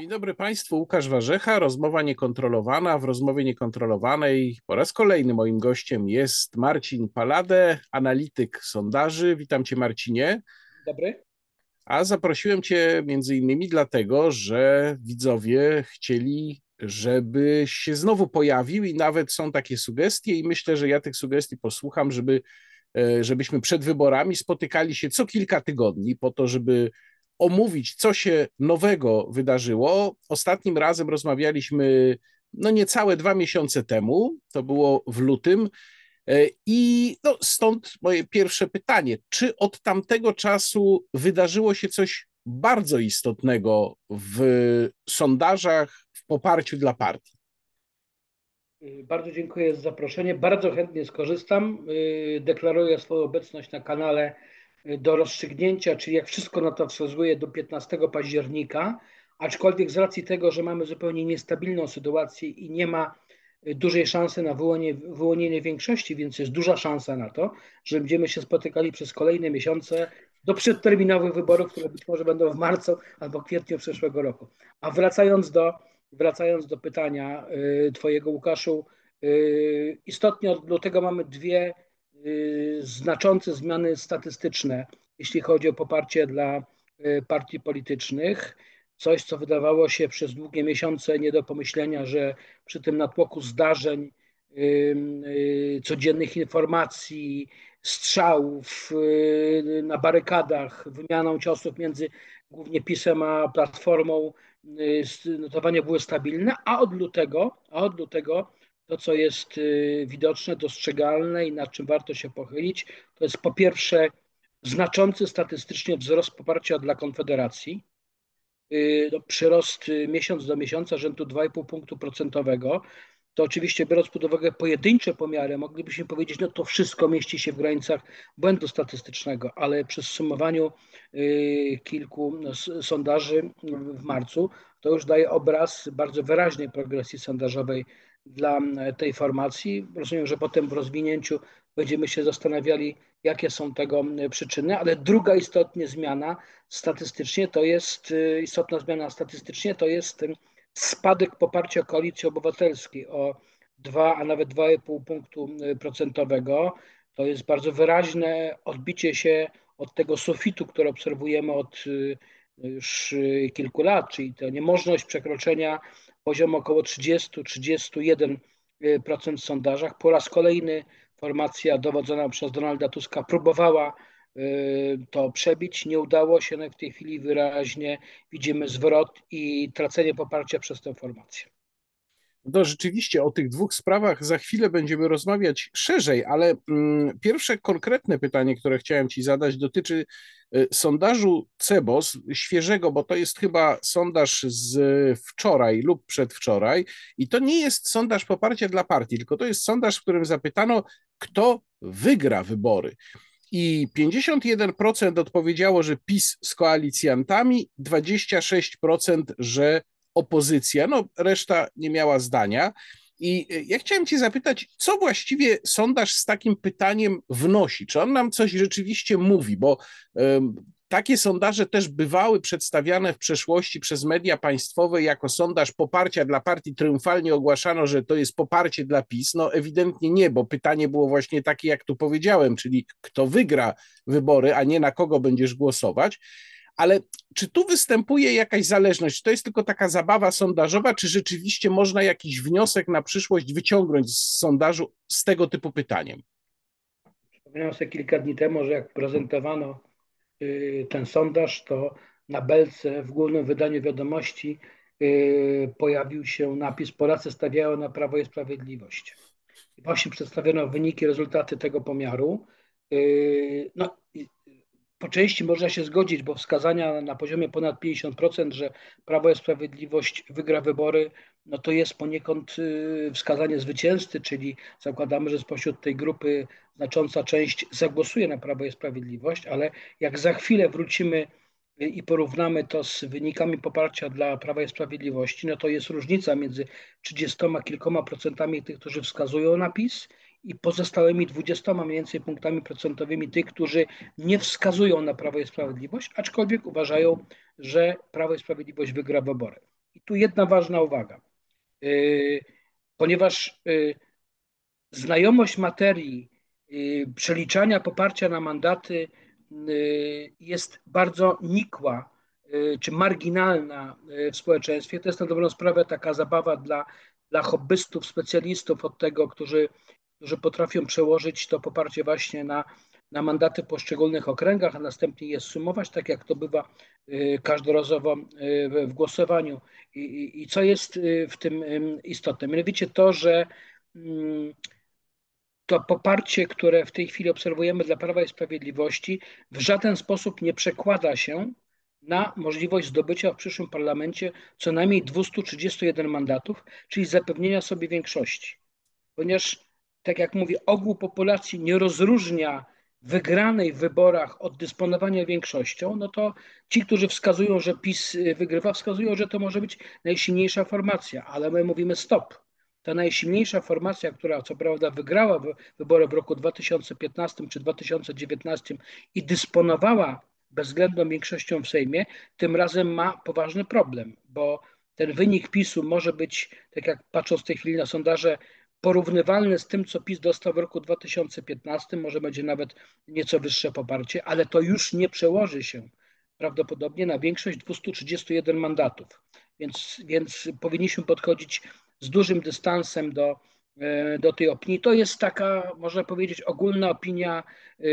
Dzień dobry Państwu, Łukasz Warzecha, rozmowa niekontrolowana. W rozmowie niekontrolowanej po raz kolejny moim gościem jest Marcin Palade, analityk sondaży. Witam Cię Marcinie. Dobry. A zaprosiłem Cię między innymi dlatego, że widzowie chcieli, żebyś się znowu pojawił i nawet są takie sugestie i myślę, że ja tych sugestii posłucham, żeby, e, żebyśmy przed wyborami spotykali się co kilka tygodni po to, żeby omówić, co się nowego wydarzyło. Ostatnim razem rozmawialiśmy no niecałe dwa miesiące temu, to było w lutym. E, I no, stąd moje pierwsze pytanie: czy od tamtego czasu wydarzyło się coś bardzo istotnego w sondażach w poparciu dla partii? Bardzo dziękuję za zaproszenie. Bardzo chętnie skorzystam. Y, deklaruję swoją obecność na kanale do rozstrzygnięcia, czyli jak wszystko na to wskazuje, do 15 października, aczkolwiek z racji tego, że mamy zupełnie niestabilną sytuację i nie ma dużej szansy na wyłonienie, wyłonienie większości, więc jest duża szansa na to, że będziemy się spotykali przez kolejne miesiące do przedterminowych wyborów, które być może będą w marcu albo kwietniu przyszłego roku. A wracając do, wracając do pytania y, Twojego, Łukaszu, y, istotnie od lutego mamy dwie Y, znaczące zmiany statystyczne, jeśli chodzi o poparcie dla y, partii politycznych. Coś, co wydawało się przez długie miesiące nie do pomyślenia, że przy tym natłoku zdarzeń, y, codziennych informacji, strzałów na barykadach, wymianą ciosów między głównie PiSem a Platformą, notowania były stabilne, a od lutego, a od lutego to, co jest y, widoczne, dostrzegalne i nad czym warto się pochylić, to jest po pierwsze znaczący statystycznie wzrost poparcia dla Konfederacji. Y, no, przyrost y, miesiąc do miesiąca rzędu 2,5 punktu procentowego. To oczywiście biorąc pod uwagę pojedyncze pomiary, moglibyśmy powiedzieć, no to wszystko mieści się w granicach błędu statystycznego, ale przy sumowaniu kilku no, sondaży w marcu, to już daje obraz bardzo wyraźnej progresji sondażowej dla tej formacji. Rozumiem, że potem w rozwinięciu będziemy się zastanawiali, jakie są tego przyczyny, ale druga istotnie zmiana statystycznie to jest, y, istotna zmiana statystycznie to jest spadek poparcia koalicji obywatelskiej o 2, a nawet 2,5 punktu procentowego. To jest bardzo wyraźne odbicie się od tego sufitu, który obserwujemy od y, już kilku lat, czyli to niemożność przekroczenia poziom około 30-31% w sondażach. Po raz kolejny formacja dowodzona przez Donalda Tuska próbowała y, to przebić. Nie udało się, no w tej chwili wyraźnie widzimy zwrot i tracenie poparcia przez tę formację. No rzeczywiście o tych dwóch sprawach za chwilę będziemy rozmawiać szerzej, ale mm, pierwsze konkretne pytanie, które chciałem Ci zadać, dotyczy y, sondażu CEBOS, świeżego, bo to jest chyba sondaż z wczoraj lub przedwczoraj i to nie jest sondaż poparcia dla partii, tylko to jest sondaż, w którym zapytano, kto wygra wybory. I 51% odpowiedziało, że PiS z koalicjantami, 26%, że opozycja, no reszta nie miała zdania. I e, ja chciałem Cię zapytać, co właściwie sondaż z takim pytaniem wnosi? Czy on nam coś rzeczywiście mówi? Bo um, takie sondaże też bywały przedstawiane w przeszłości przez media państwowe jako sondaż poparcia dla partii. Triumfalnie ogłaszano, że to jest poparcie dla PiS. No ewidentnie nie, bo pytanie było właśnie takie, jak tu powiedziałem, czyli kto wygra wybory, a nie na kogo będziesz głosować. Ale czy tu występuje jakaś zależność? Czy to jest tylko taka zabawa sondażowa, czy rzeczywiście można jakiś wniosek na przyszłość wyciągnąć z sondażu z tego typu pytaniem? Przypomniałem sobie kilka dni temu, że jak prezentowano y, ten sondaż, to na belce w głównym wydaniu wiadomości y, pojawił się napis Polacy stawiają na Prawo i Sprawiedliwość. Właśnie przedstawiono wyniki, rezultaty tego pomiaru. Y, no, po części można się zgodzić, bo wskazania na poziomie ponad 50%, że Prawo i Sprawiedliwość wygra wybory, no to jest poniekąd y, wskazanie zwycięzcy, czyli zakładamy, że spośród tej grupy znacząca część zagłosuje na Prawo i Sprawiedliwość, ale jak za chwilę wrócimy y, i porównamy to z wynikami poparcia dla Prawa i Sprawiedliwości, no to jest różnica między 30 kilkoma procentami tych, którzy wskazują na PiS i pozostałymi 20 mniej więcej punktami procentowymi tych, którzy nie wskazują na Prawo i Sprawiedliwość, aczkolwiek uważają, że Prawo i Sprawiedliwość wygra wybory. I tu jedna ważna uwaga. Ponieważ znajomość materii przeliczania poparcia na mandaty jest bardzo nikła czy marginalna w społeczeństwie. To jest na dobrą sprawę taka zabawa dla, dla hobbystów, specjalistów od tego, którzy, którzy potrafią przełożyć to poparcie właśnie na, na mandaty w poszczególnych okręgach, a następnie je sumować, tak jak to bywa każdorazowo w głosowaniu. I, i, i co jest w tym istotne? Mianowicie to, że to poparcie, które w tej chwili obserwujemy dla Prawa i Sprawiedliwości, w żaden sposób nie przekłada się na możliwość zdobycia w przyszłym parlamencie co najmniej 231 mandatów, czyli zapewnienia sobie większości. Ponieważ, tak jak mówię, ogół populacji nie rozróżnia wygranej w wyborach od dysponowania większością, no to ci, którzy wskazują, że PiS wygrywa, wskazują, że to może być najsilniejsza formacja, ale my mówimy stop. Ta najsilniejsza formacja, która co prawda wygrała wybory w roku 2015 czy 2019 i dysponowała bezwzględną większością w Sejmie, tym razem ma poważny problem, bo ten wynik PiSu może być, tak jak patrząc w tej chwili na sondaże, porównywalny z tym, co PiS dostał w roku 2015, może będzie nawet nieco wyższe poparcie, ale to już nie przełoży się prawdopodobnie na większość 231 mandatów. Więc, więc powinniśmy podchodzić z dużym dystansem do, do tej opinii. To jest taka, można powiedzieć, ogólna opinia yy,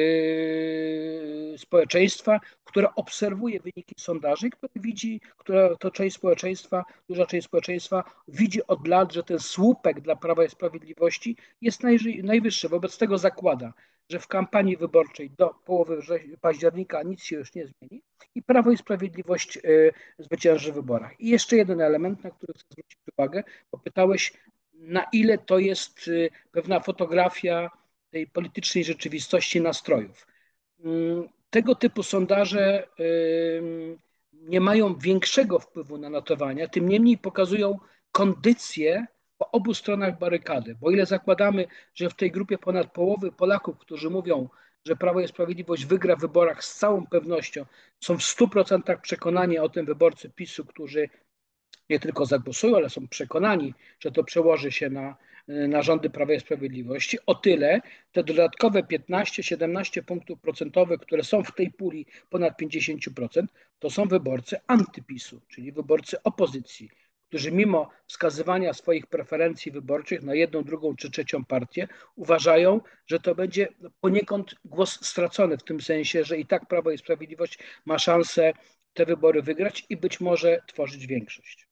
społeczeństwa, która obserwuje wyniki sondaży, która widzi, która to część społeczeństwa, duża część społeczeństwa widzi od lat, że ten słupek dla Prawa i Sprawiedliwości jest najwyższy. Wobec tego zakłada, że w kampanii wyborczej do połowy października nic się już nie zmieni i Prawo i Sprawiedliwość y, zwycięży w wyborach. I jeszcze jeden element, na który chcę zwrócić uwagę, bo pytałeś, na ile to jest y, pewna fotografia tej politycznej rzeczywistości nastrojów. Mm, tego typu sondaże nie mają większego wpływu na notowania, tym niemniej pokazują kondycję po obu stronach barykady. Bo ile zakładamy, że w tej grupie ponad połowy Polaków, którzy mówią, że Prawo i Sprawiedliwość wygra w wyborach z całą pewnością, są w 100% przekonani o tym wyborcy PiSu, którzy nie tylko zagłosują, ale są przekonani, że to przełoży się na, na rządy Prawa i Sprawiedliwości. O tyle te dodatkowe 15-17 punktów procentowych, które są w tej puli ponad 50%, to są wyborcy antypisu, czyli wyborcy opozycji którzy mimo wskazywania swoich preferencji wyborczych na jedną, drugą czy trzecią partię, uważają, że to będzie poniekąd głos stracony w tym sensie, że i tak Prawo i Sprawiedliwość ma szansę te wybory wygrać i być może tworzyć większość.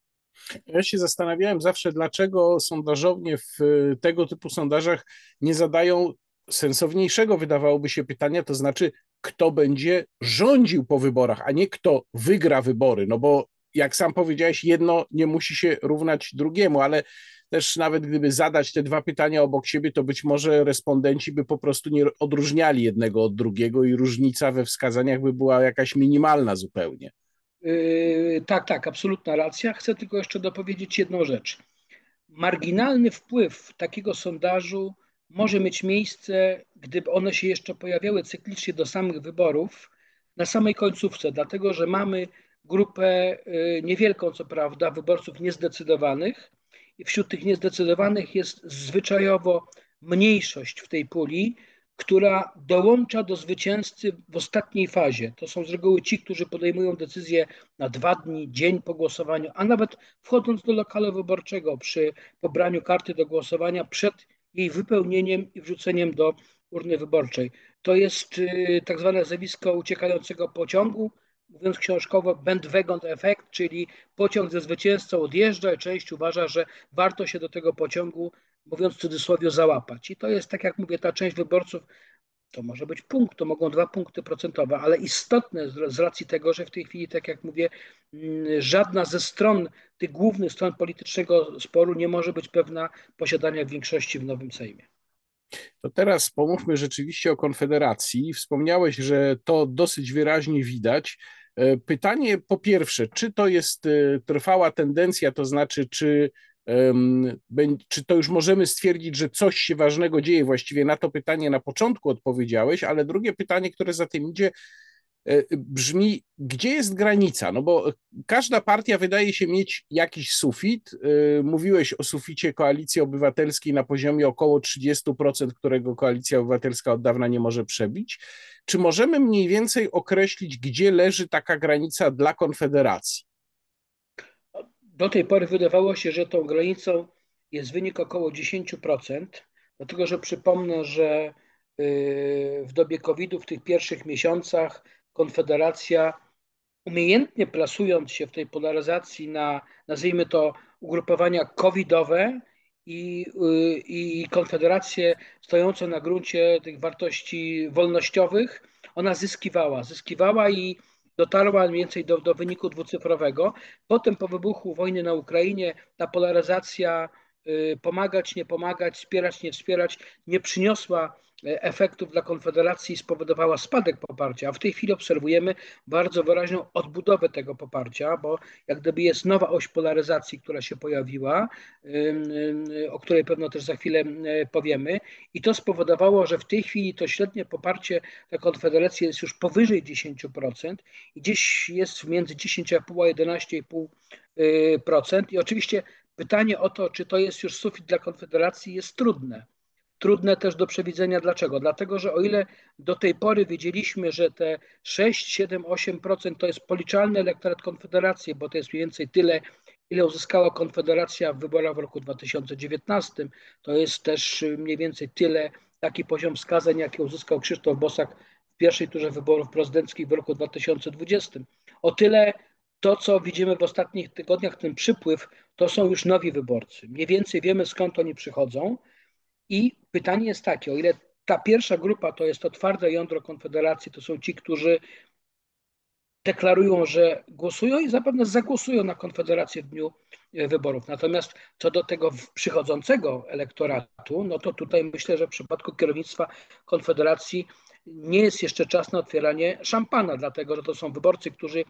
Ja się zastanawiałem zawsze, dlaczego sondażownie w tego typu sondażach nie zadają sensowniejszego, wydawałoby się, pytania, to znaczy, kto będzie rządził po wyborach, a nie kto wygra wybory. No bo jak sam powiedziałeś, jedno nie musi się równać drugiemu, ale też nawet gdyby zadać te dwa pytania obok siebie, to być może respondenci by po prostu nie odróżniali jednego od drugiego i różnica we wskazaniach by była jakaś minimalna zupełnie. Yy, tak, tak, absolutna racja. Chcę tylko jeszcze dopowiedzieć jedną rzecz. Marginalny wpływ takiego sondażu może mieć miejsce, gdyby one się jeszcze pojawiały cyklicznie do samych wyborów, na samej końcówce, dlatego że mamy grupę y, niewielką, co prawda, wyborców niezdecydowanych. I wśród tych niezdecydowanych jest zwyczajowo mniejszość w tej puli, która dołącza do zwycięzcy w ostatniej fazie. To są z reguły ci, którzy podejmują decyzję na dwa dni, dzień po głosowaniu, a nawet wchodząc do lokalu wyborczego przy pobraniu karty do głosowania przed jej wypełnieniem i wrzuceniem do urny wyborczej. To jest y, tak zwane zjawisko uciekającego pociągu, mówiąc książkowo, Bandwagon efekt, czyli pociąg ze zwycięzcą odjeżdża i część uważa, że warto się do tego pociągu, mówiąc w cudzysłowie, załapać. I to jest, tak jak mówię, ta część wyborców, to może być punkt, to mogą dwa punkty procentowe, ale istotne z racji tego, że w tej chwili, tak jak mówię, mm, żadna ze stron, tych głównych stron politycznego sporu nie może być pewna posiadania większości w nowym Sejmie. To teraz pomówmy rzeczywiście o Konfederacji. Wspomniałeś, że to dosyć wyraźnie widać. E, pytanie po pierwsze, czy to jest e, trwała tendencja, to znaczy, czy, czy to już możemy stwierdzić, że coś się ważnego dzieje? Właściwie na to pytanie na początku odpowiedziałeś, ale drugie pytanie, które za tym idzie, brzmi, gdzie jest granica? No bo każda partia wydaje się mieć jakiś sufit. Mówiłeś o suficie Koalicji Obywatelskiej na poziomie około 30%, którego Koalicja Obywatelska od dawna nie może przebić. Czy możemy mniej więcej określić, gdzie leży taka granica dla Konfederacji? Do tej pory wydawało się, że tą granicą jest wynik około 10%, dlatego że przypomnę, że y, w dobie COVID-u, w tych pierwszych miesiącach, Konfederacja, umiejętnie plasując się w tej polaryzacji na, nazwijmy to, ugrupowania covidowe i, y, i Konfederację stojącą na gruncie tych wartości wolnościowych, ona zyskiwała. Zyskiwała i dotarła mniej więcej do, do wyniku dwucyfrowego. Potem po wybuchu wojny na Ukrainie ta polaryzacja y, pomagać, nie pomagać, wspierać, nie wspierać nie przyniosła efektów dla Konfederacji spowodowała spadek poparcia, a w tej chwili obserwujemy bardzo wyraźną odbudowę tego poparcia, bo jak gdyby jest nowa oś polaryzacji, która się pojawiła, o której pewno też za chwilę powiemy. I to spowodowało, że w tej chwili to średnie poparcie dla Konfederacji jest już powyżej 10% i gdzieś jest między 10,5 a 11,5% i oczywiście pytanie o to, czy to jest już sufit dla Konfederacji jest trudne trudne też do przewidzenia. Dlaczego? Dlatego, że o ile do tej pory wiedzieliśmy, że te 6, 7, 8% to jest policzalny elektorat Konfederacji, bo to jest mniej więcej tyle, ile uzyskała Konfederacja w wyborach w roku 2019, to jest też mniej więcej tyle, taki poziom wskazań, jaki uzyskał Krzysztof Bosak w pierwszej turze wyborów prezydenckich w roku 2020. O tyle to, co widzimy w ostatnich tygodniach, ten przypływ, to są już nowi wyborcy. Mniej więcej wiemy, skąd oni przychodzą. I pytanie jest takie, o ile ta pierwsza grupa to jest to twarde jądro Konfederacji, to są ci, którzy deklarują, że głosują i zapewne zagłosują na Konfederację w dniu e, wyborów. Natomiast co do tego przychodzącego elektoratu, no to tutaj myślę, że w przypadku kierownictwa Konfederacji nie jest jeszcze czas na otwieranie szampana, dlatego że to są wyborcy, którzy,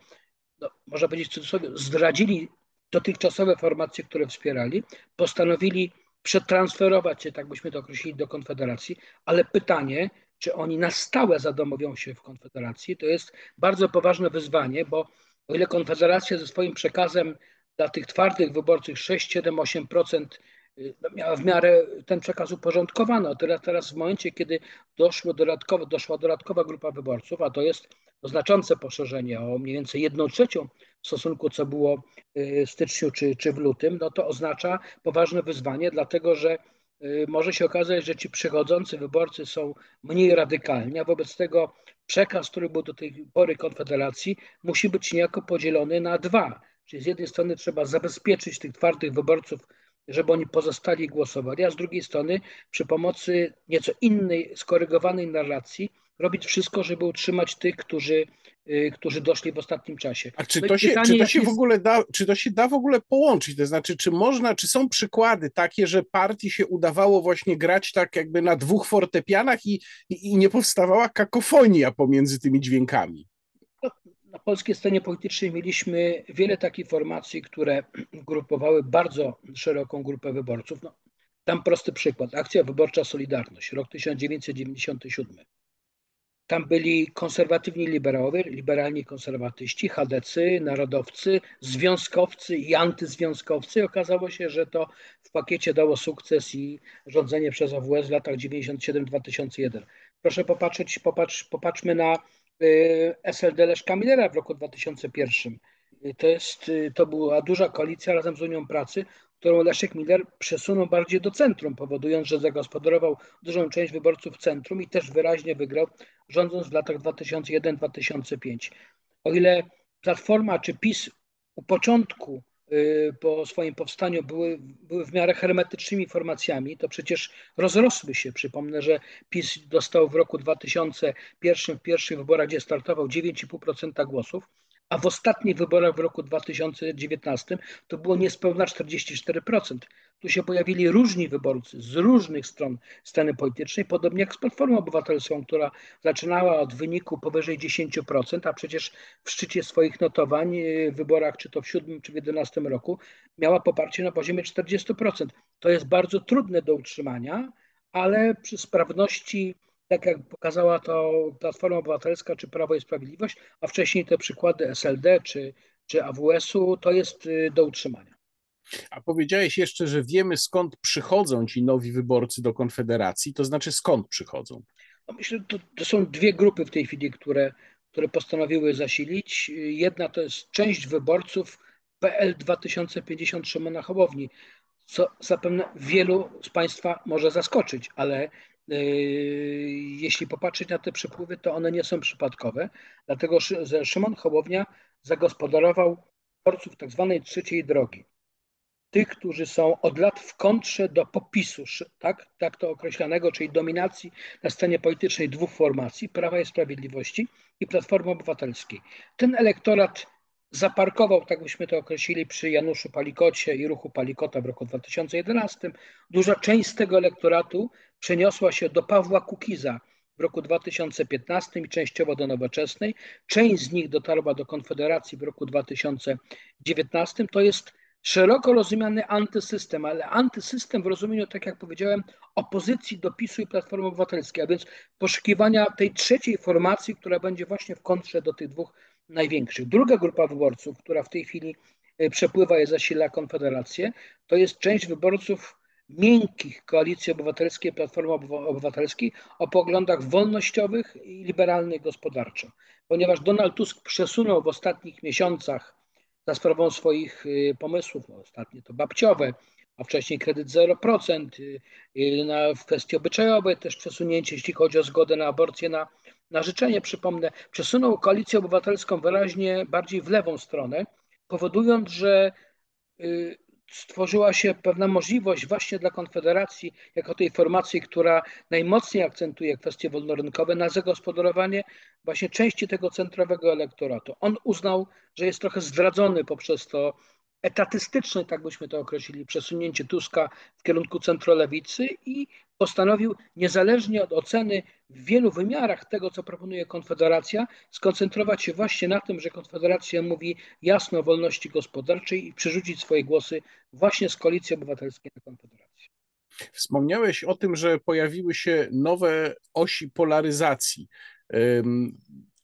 no, można powiedzieć w cudzysłowie, zdradzili dotychczasowe formacje, które wspierali, postanowili przetransferować się, tak byśmy to określili, do Konfederacji, ale pytanie, czy oni na stałe zadomowią się w Konfederacji, to jest bardzo poważne wyzwanie, bo o ile Konfederacja ze swoim przekazem dla tych twardych wyborców 6, 7, 8% miała w miarę ten przekaz uporządkowany. O tyle teraz w momencie, kiedy doszło dodatkowo, doszła dodatkowa grupa wyborców, a to jest znaczące poszerzenie o mniej więcej jedną trzecią w stosunku co było y, w styczniu czy, czy w lutym, no to oznacza poważne wyzwanie, dlatego że y, może się okazać, że ci przychodzący wyborcy są mniej radykalni, a wobec tego przekaz, który był do tej pory Konfederacji, musi być niejako podzielony na dwa. Czyli z jednej strony trzeba zabezpieczyć tych twardych wyborców, żeby oni pozostali głosowali, a z drugiej strony przy pomocy nieco innej, skorygowanej narracji robić wszystko, żeby utrzymać tych, którzy, y, którzy doszli w ostatnim czasie. A czy no to, się, czy to się w ogóle da, czy to się da w ogóle połączyć? To znaczy, czy można, czy są przykłady takie, że partii się udawało właśnie grać tak jakby na dwóch fortepianach i, i, i nie powstawała kakofonia pomiędzy tymi dźwiękami? No, na polskiej scenie politycznej mieliśmy wiele takich formacji, które grupowały bardzo szeroką grupę wyborców. No, tam prosty przykład. Akcja wyborcza Solidarność, rok 1997. Tam byli konserwatywni liberałowie, liberalni konserwatyści, chadecy, narodowcy, związkowcy i antyzwiązkowcy. Okazało się, że to w pakiecie dało sukces i rządzenie przez AWS w latach 97-2001. Proszę popatrzeć, popatrz, popatrzmy na y, SLD Leszka Millera w roku 2001. To, jest, y, to była duża koalicja razem z Unią Pracy, którą Leszek Miller przesunął bardziej do centrum, powodując, że zagospodarował dużą część wyborców centrum i też wyraźnie wygrał, rządząc w latach 2001-2005. O ile Platforma czy PiS u początku y, po swoim powstaniu były, były w miarę hermetycznymi formacjami, to przecież rozrosły się. Przypomnę, że PiS dostał w roku 2001 w pierwszych wyborach, gdzie startował 9,5% głosów, a w ostatnich wyborach w roku 2019 to było niespełna 44%. Tu się pojawili różni wyborcy z różnych stron sceny politycznej, podobnie jak z Platformą Obywatelską, która zaczynała od wyniku powyżej 10%, a przecież w szczycie swoich notowań w wyborach, czy to w 7 czy w 11 roku, miała poparcie na poziomie 40%. To jest bardzo trudne do utrzymania, ale przy sprawności tak jak pokazała to Platforma Obywatelska czy Prawo i Sprawiedliwość, a wcześniej te przykłady SLD czy, czy AWS-u, to jest y, do utrzymania. A powiedziałeś jeszcze, że wiemy skąd przychodzą ci nowi wyborcy do Konfederacji, to znaczy skąd przychodzą? No myślę, że to, to są dwie grupy w tej chwili, które, które postanowiły zasilić. Jedna to jest część wyborców PL 2050 Szymona Hołowni, co zapewne wielu z Państwa może zaskoczyć, ale jeśli popatrzeć na te przepływy, to one nie są przypadkowe, dlatego że Szymon Hołownia zagospodarował wyborców tak zwanej trzeciej drogi tych, którzy są od lat w kontrze do popisu, tak, tak to określanego, czyli dominacji na scenie politycznej dwóch formacji, Prawa i Sprawiedliwości i Platformy Obywatelskiej. Ten elektorat zaparkował, tak byśmy to określili, przy Januszu Palikocie i ruchu Palikota w roku 2011. Duża część z tego elektoratu przeniosła się do Pawła Kukiza w roku 2015 i częściowo do Nowoczesnej. Część z nich dotarła do Konfederacji w roku 2019. To jest szeroko rozumiany antysystem, ale antysystem w rozumieniu, tak jak powiedziałem, opozycji do PiSu i Platformy Obywatelskiej, a więc poszukiwania tej trzeciej formacji, która będzie właśnie w kontrze do tych dwóch największych. Druga grupa wyborców, która w tej chwili e, przepływa i zasila Konfederację, to jest część wyborców miękkich Koalicji Obywatelskiej, Platformy Obywatelskiej o poglądach wolnościowych i liberalnych gospodarczo. Ponieważ Donald Tusk przesunął w ostatnich miesiącach za sprawą swoich y, pomysłów, ostatnie to babciowe, a wcześniej kredyt 0%, y, y, na, w kwestii obyczajowej też przesunięcie, jeśli chodzi o zgodę na aborcję na, na życzenie, przypomnę, przesunął koalicję obywatelską wyraźnie bardziej w lewą stronę, powodując, że stworzyła się pewna możliwość właśnie dla Konfederacji, jako tej formacji, która najmocniej akcentuje kwestie wolnorynkowe, na zagospodarowanie właśnie części tego centrowego elektoratu. On uznał, że jest trochę zdradzony poprzez to etatystyczne, tak byśmy to określili, przesunięcie Tuska w kierunku centrolewicy i postanowił, niezależnie od oceny w wielu wymiarach tego, co proponuje Konfederacja, skoncentrować się właśnie na tym, że Konfederacja mówi jasno o wolności gospodarczej i przerzucić swoje głosy właśnie z Koalicji Obywatelskiej na Konfederację. Wspomniałeś o tym, że pojawiły się nowe osi polaryzacji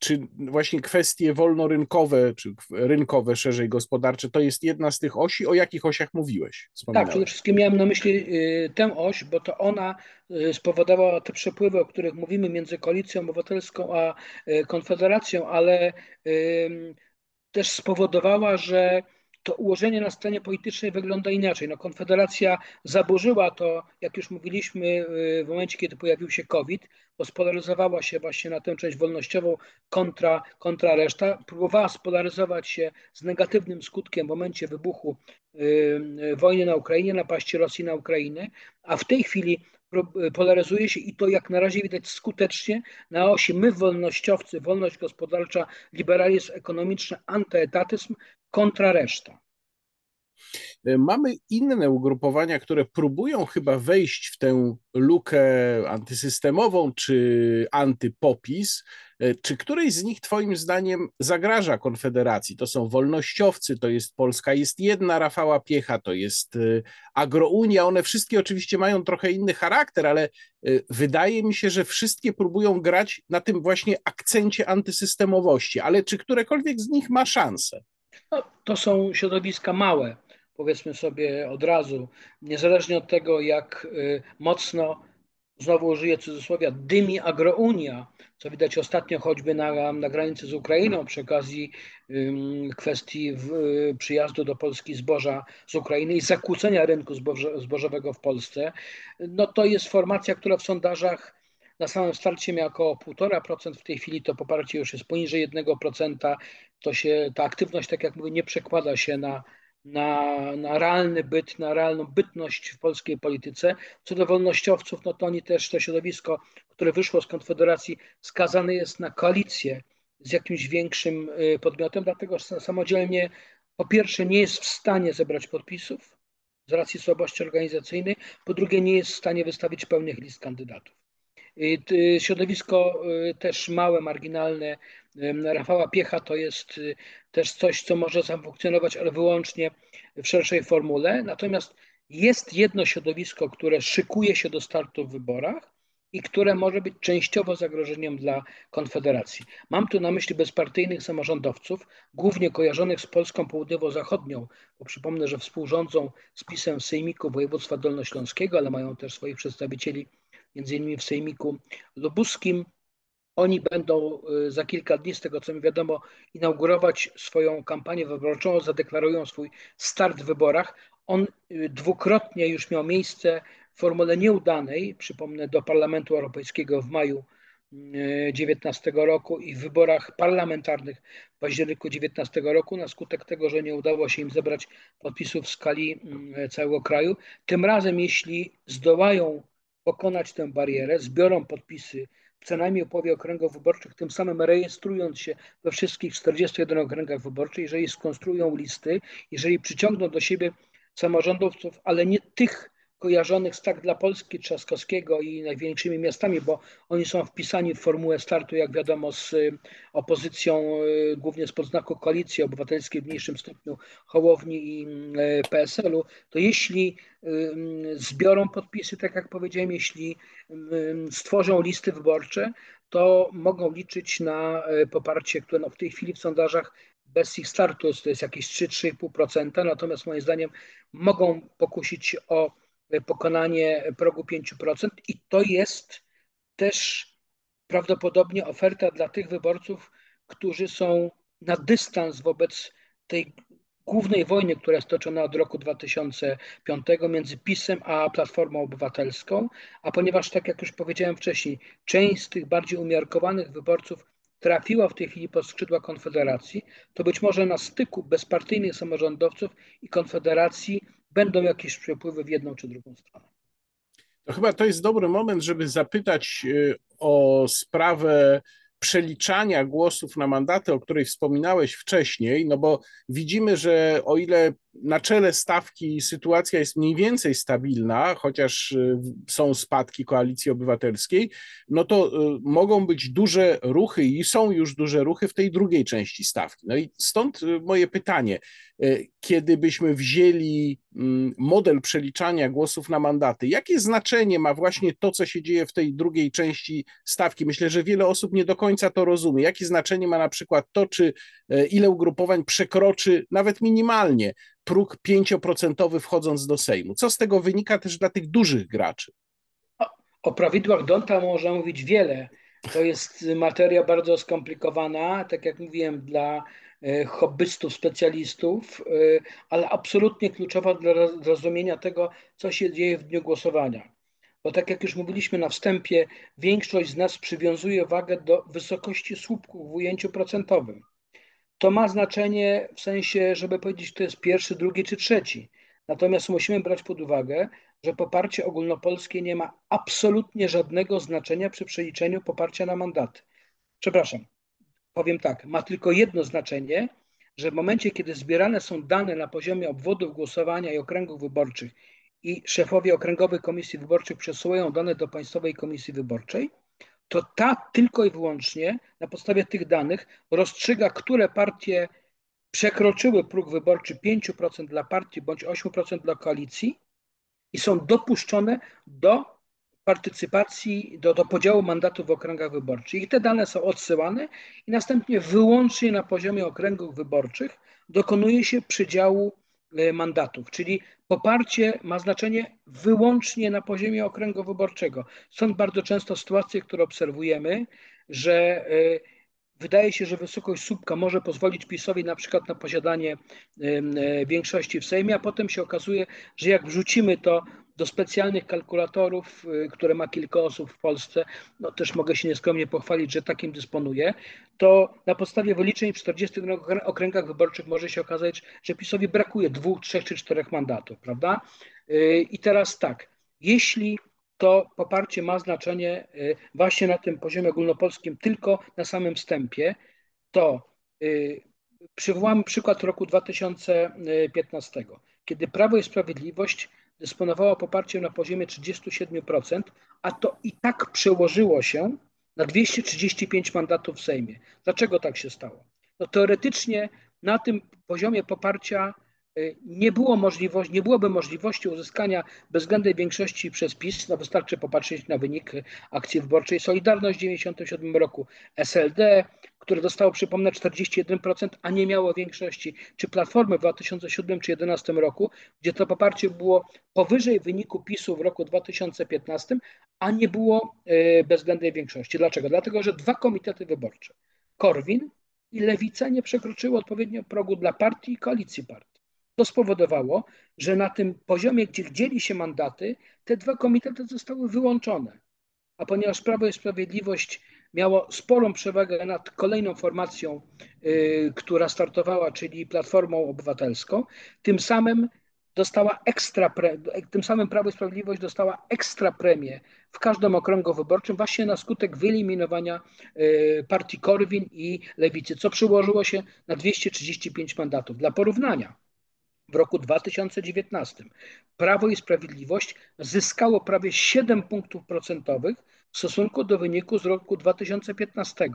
czy właśnie kwestie wolnorynkowe, czy rynkowe, szerzej gospodarcze, to jest jedna z tych osi? O jakich osiach mówiłeś? Tak, przede wszystkim miałem na myśli y, tę oś, bo to ona y, spowodowała te przepływy, o których mówimy między Koalicją Obywatelską a y, Konfederacją, ale też spowodowała, że to ułożenie na scenie politycznej wygląda inaczej. No, Konfederacja zaburzyła to, jak już mówiliśmy, y, w momencie, kiedy pojawił się COVID, bo spolaryzowała się właśnie na tę część wolnościową kontra, kontra reszta. Próbowała spolaryzować się z negatywnym skutkiem w momencie wybuchu y, y, wojny na Ukrainie, napaści Rosji na Ukrainę, a w tej chwili polaryzuje się i to jak na razie widać skutecznie na osi my wolnościowcy, wolność gospodarcza, liberalizm ekonomiczny, antyetatyzm kontra reszta. E, mamy inne ugrupowania, które próbują chyba wejść w tę lukę antysystemową czy antypopis. E, czy któryś z nich Twoim zdaniem zagraża Konfederacji? To są wolnościowcy, to jest Polska jest jedna, Rafała Piecha, to jest e, Agrounia. One wszystkie oczywiście mają trochę inny charakter, ale wydaje mi się, że wszystkie próbują grać na tym właśnie akcencie antysystemowości. Ale czy którekolwiek z nich ma szansę? No, to są środowiska małe, powiedzmy sobie od razu, niezależnie od tego, jak y, mocno, znowu użyję cudzysłowia, dymi agrounia, co widać ostatnio choćby na, na granicy z Ukrainą przy okazji kwestii w, przyjazdu do Polski zboża z Ukrainy i zakłócenia rynku zbożowego w Polsce, no to jest formacja, która w sondażach na samym starcie miała około 1,5%, w tej chwili to poparcie już jest poniżej 1%. To się, ta aktywność, tak jak mówię, nie przekłada się na, na, na realny byt, na realną bytność w polskiej polityce. Co do wolnościowców, no to oni też, to środowisko, które wyszło z Konfederacji, skazane jest na koalicję z jakimś większym y, podmiotem, dlatego że samodzielnie po pierwsze nie jest w stanie zebrać podpisów z racji słabości organizacyjnej, po drugie nie jest w stanie wystawić pełnych list kandydatów. Środowisko y, też małe, marginalne Rafała Piecha to jest y, też coś, co może zafunkcjonować, ale wyłącznie w szerszej formule. Natomiast jest jedno środowisko, które szykuje się do startu w wyborach i które może być częściowo zagrożeniem dla Konfederacji. Mam tu na myśli bezpartyjnych samorządowców, głównie kojarzonych z Polską Południowo-Zachodnią, bo przypomnę, że współrządzą z PiSem Sejmiku Województwa Dolnośląskiego, ale mają też swoich przedstawicieli między innymi w Sejmiku Lubuskim. Oni będą y, za kilka dni, z tego co mi wiadomo, inaugurować swoją kampanię wyborczą, zadeklarują swój start w wyborach. On y, dwukrotnie już miał miejsce w formule nieudanej, przypomnę, do Parlamentu Europejskiego w maju 2019 y, roku i w wyborach parlamentarnych w październiku 2019 roku, na skutek tego, że nie udało się im zebrać podpisów w skali całego kraju. Tym razem, jeśli zdołają pokonać tę barierę, zbiorą podpisy co najmniej połowie okręgów wyborczych, tym samym rejestrując się we wszystkich 41 okręgach wyborczych, jeżeli skonstruują listy, jeżeli przyciągną do siebie samorządowców, ale nie tych kojarzonych z tak dla Polski Trzaskowskiego i największymi miastami, bo oni są wpisani w formułę startu, jak wiadomo, z y, opozycją, y, głównie z podznaku Koalicji Obywatelskiej w mniejszym stopniu Hołowni i y, PSL-u, to jeśli zbiorą podpisy, tak jak powiedziałem, jeśli stworzą listy wyborcze, to mogą liczyć na poparcie, które no w tej chwili w sondażach bez ich startu to jest jakieś 3-3,5%, natomiast moim zdaniem mogą pokusić o pokonanie progu 5% i to jest też prawdopodobnie oferta dla tych wyborców, którzy są na dystans wobec tej głównej wojny, która jest toczona od roku 2005 między PiSem a Platformą Obywatelską, a ponieważ, tak jak już powiedziałem wcześniej, część z tych bardziej umiarkowanych wyborców trafiła w tej chwili pod skrzydła Konfederacji, to być może na styku bezpartyjnych samorządowców i Konfederacji będą jakieś przepływy w jedną czy drugą stronę. To chyba to jest dobry moment, żeby zapytać y, o sprawę przeliczania głosów na mandaty, o której wspominałeś wcześniej, no bo widzimy, że o ile na czele stawki sytuacja jest mniej więcej stabilna, chociaż y, są spadki koalicji obywatelskiej, no to y, mogą być duże ruchy i są już duże ruchy w tej drugiej części stawki. No i stąd y, moje pytanie, kiedy byśmy wzięli mm, model przeliczania głosów na mandaty, jakie znaczenie ma właśnie to, co się dzieje w tej drugiej części stawki? Myślę, że wiele osób nie do końca to rozumie. Jakie znaczenie ma na przykład to, czy ile ugrupowań przekroczy nawet minimalnie próg 5% wchodząc do Sejmu. Co z tego wynika też dla tych dużych graczy? O, o prawidłach Donta można mówić wiele. To jest materia bardzo skomplikowana, tak jak mówiłem, dla e, hobbystów, specjalistów, e, ale absolutnie kluczowa dla zrozumienia tego, co się dzieje w dniu głosowania. Bo tak jak już mówiliśmy na wstępie, większość z nas przywiązuje wagę do wysokości słupków w ujęciu procentowym to ma znaczenie w sensie, żeby powiedzieć, to jest pierwszy, drugi czy trzeci. Natomiast musimy brać pod uwagę, że poparcie ogólnopolskie nie ma absolutnie żadnego znaczenia przy przeliczeniu poparcia na mandaty. Przepraszam, powiem tak, ma tylko jedno znaczenie, że w momencie, kiedy zbierane są dane na poziomie obwodów głosowania i okręgów wyborczych i szefowie okręgowych komisji wyborczych przesyłają dane do Państwowej Komisji Wyborczej, to ta tylko i wyłącznie na podstawie tych danych rozstrzyga, które partie przekroczyły próg wyborczy 5% dla partii bądź 8% dla koalicji i są dopuszczone do partycypacji, do, do podziału mandatów w okręgach wyborczych. I te dane są odsyłane i następnie wyłącznie na poziomie okręgów wyborczych dokonuje się przydziału mandatów, czyli Poparcie ma znaczenie wyłącznie na poziomie okręgu wyborczego. Są bardzo często sytuacje, które obserwujemy, że e, wydaje się, że wysokość słupka może pozwolić PiSowi na przykład na posiadanie e, większości w Sejmie, a potem się okazuje, że jak wrzucimy to do specjalnych kalkulatorów, y, które ma kilka osób w Polsce, no też mogę się nieskromnie pochwalić, że takim dysponuję, to na podstawie wyliczeń w 40 okręgach wyborczych może się okazać, że PiSowi brakuje dwóch, trzech czy czterech mandatów, prawda? Y, I teraz tak, jeśli to poparcie ma znaczenie y, właśnie na tym poziomie ogólnopolskim tylko na samym wstępie, to przywołamy przykład roku 2015, kiedy Prawo i Sprawiedliwość dysponowała poparciem na poziomie 37%, a to i tak przełożyło się na 235 mandatów w Sejmie. Dlaczego tak się stało? No teoretycznie na tym poziomie poparcia Y, nie, było możliwości, nie byłoby możliwości uzyskania bezwzględnej większości przez PiS, no wystarczy popatrzeć na wynik akcji wyborczej Solidarność w 1997 roku, SLD, które dostało, przypomnę, 41%, a nie miało większości, czy Platformy w 2007 czy 2011 roku, gdzie to poparcie było powyżej wyniku PiSu w roku 2015, a nie było y, bezwzględnej większości. Dlaczego? Dlatego, że dwa komitety wyborcze, Korwin i Lewica nie przekroczyły odpowiednio progu dla partii i koalicji partii. To spowodowało, że na tym poziomie, gdzie dzieli się mandaty, te dwa komitety zostały wyłączone. A ponieważ Prawo i Sprawiedliwość miało sporą przewagę nad kolejną formacją, yy, która startowała, czyli Platformą Obywatelską, tym samym dostała ekstra, pre, tym samym Prawo i Sprawiedliwość dostała ekstra premię w każdym okręgu wyborczym właśnie na skutek wyeliminowania yy, partii Korwin i Lewicy, co przyłożyło się na 235 mandatów. Dla porównania, w roku 2019 Prawo i Sprawiedliwość zyskało prawie 7 punktów procentowych w stosunku do wyniku z roku 2015.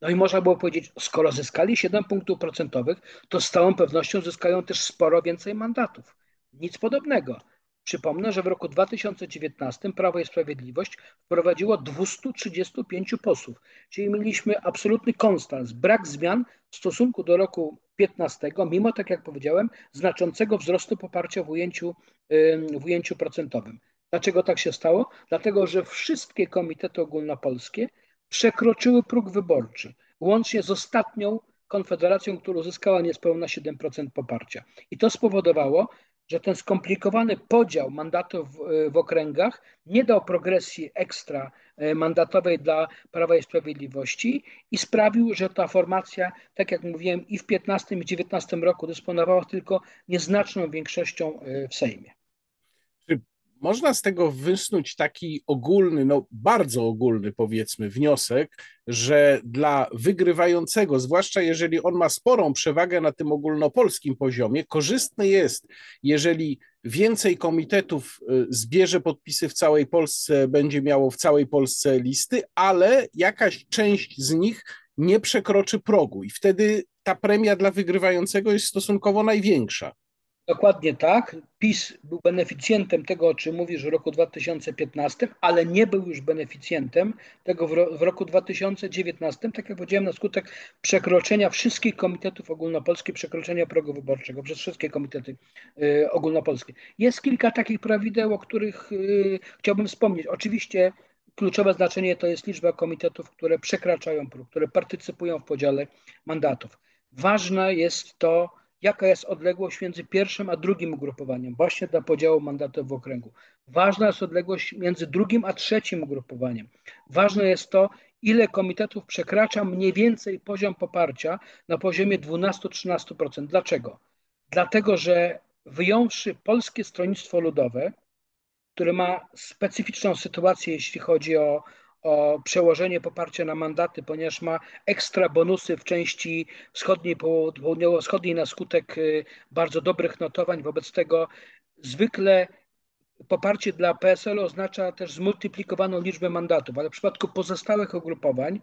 No i można było powiedzieć, skoro zyskali 7 punktów procentowych, to z całą pewnością zyskają też sporo więcej mandatów. Nic podobnego. Przypomnę, że w roku 2019 Prawo i Sprawiedliwość wprowadziło 235 posłów, czyli mieliśmy absolutny konstans, brak zmian w stosunku do roku 15, mimo, tak jak powiedziałem, znaczącego wzrostu poparcia w ujęciu, w ujęciu procentowym. Dlaczego tak się stało? Dlatego, że wszystkie komitety ogólnopolskie przekroczyły próg wyborczy, łącznie z ostatnią konfederacją, która uzyskała niespełna 7% poparcia. I to spowodowało, że ten skomplikowany podział mandatów w, w okręgach nie dał progresji ekstra e, mandatowej dla Prawa i Sprawiedliwości i sprawił, że ta formacja, tak jak mówiłem, i w 15 i 19 roku dysponowała tylko nieznaczną większością e, w Sejmie. Można z tego wysnuć taki ogólny, no bardzo ogólny powiedzmy wniosek, że dla wygrywającego, zwłaszcza jeżeli on ma sporą przewagę na tym ogólnopolskim poziomie, korzystne jest, jeżeli więcej komitetów y, zbierze podpisy w całej Polsce, będzie miało w całej Polsce listy, ale jakaś część z nich nie przekroczy progu i wtedy ta premia dla wygrywającego jest stosunkowo największa. Dokładnie tak. PiS był beneficjentem tego, o czym mówisz w roku 2015, ale nie był już beneficjentem tego w, ro w roku 2019, tak jak powiedziałem, na skutek przekroczenia wszystkich komitetów ogólnopolskich, przekroczenia progu wyborczego przez wszystkie komitety y, ogólnopolskie. Jest kilka takich prawideł, o których y, chciałbym wspomnieć. Oczywiście kluczowe znaczenie to jest liczba komitetów, które przekraczają próg, które partycypują w podziale mandatów. Ważne jest to, jaka jest odległość między pierwszym a drugim ugrupowaniem, właśnie dla podziału mandatów w okręgu. Ważna jest odległość między drugim a trzecim ugrupowaniem. Ważne jest to, ile komitetów przekracza mniej więcej poziom poparcia na poziomie 12-13%. Dlaczego? Dlatego, że wyjąwszy Polskie Stronnictwo Ludowe, które ma specyficzną sytuację, jeśli chodzi o o przełożenie poparcia na mandaty, ponieważ ma ekstra bonusy w części wschodniej, południowo-wschodniej na skutek y, bardzo dobrych notowań. Wobec tego zwykle poparcie dla PSL oznacza też zmultiplikowaną liczbę mandatów, ale w przypadku pozostałych ugrupowań,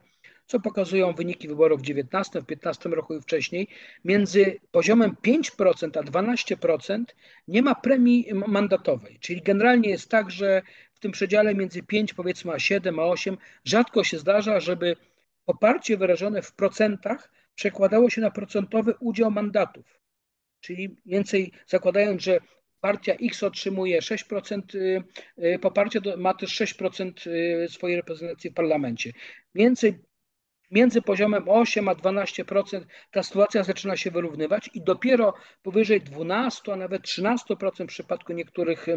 co pokazują wyniki wyborów w 19, w 15 roku i wcześniej, między poziomem 5% a 12% nie ma premii mandatowej. Czyli generalnie jest tak, że w tym przedziale między 5 powiedzmy a 7, a 8 rzadko się zdarza, żeby poparcie wyrażone w procentach przekładało się na procentowy udział mandatów. Czyli więcej zakładając, że partia X otrzymuje 6% y, y, poparcia, ma też 6% y, swojej reprezentacji w parlamencie. Więcej między poziomem 8 a 12% ta sytuacja zaczyna się wyrównywać i dopiero powyżej 12, a nawet 13% w przypadku niektórych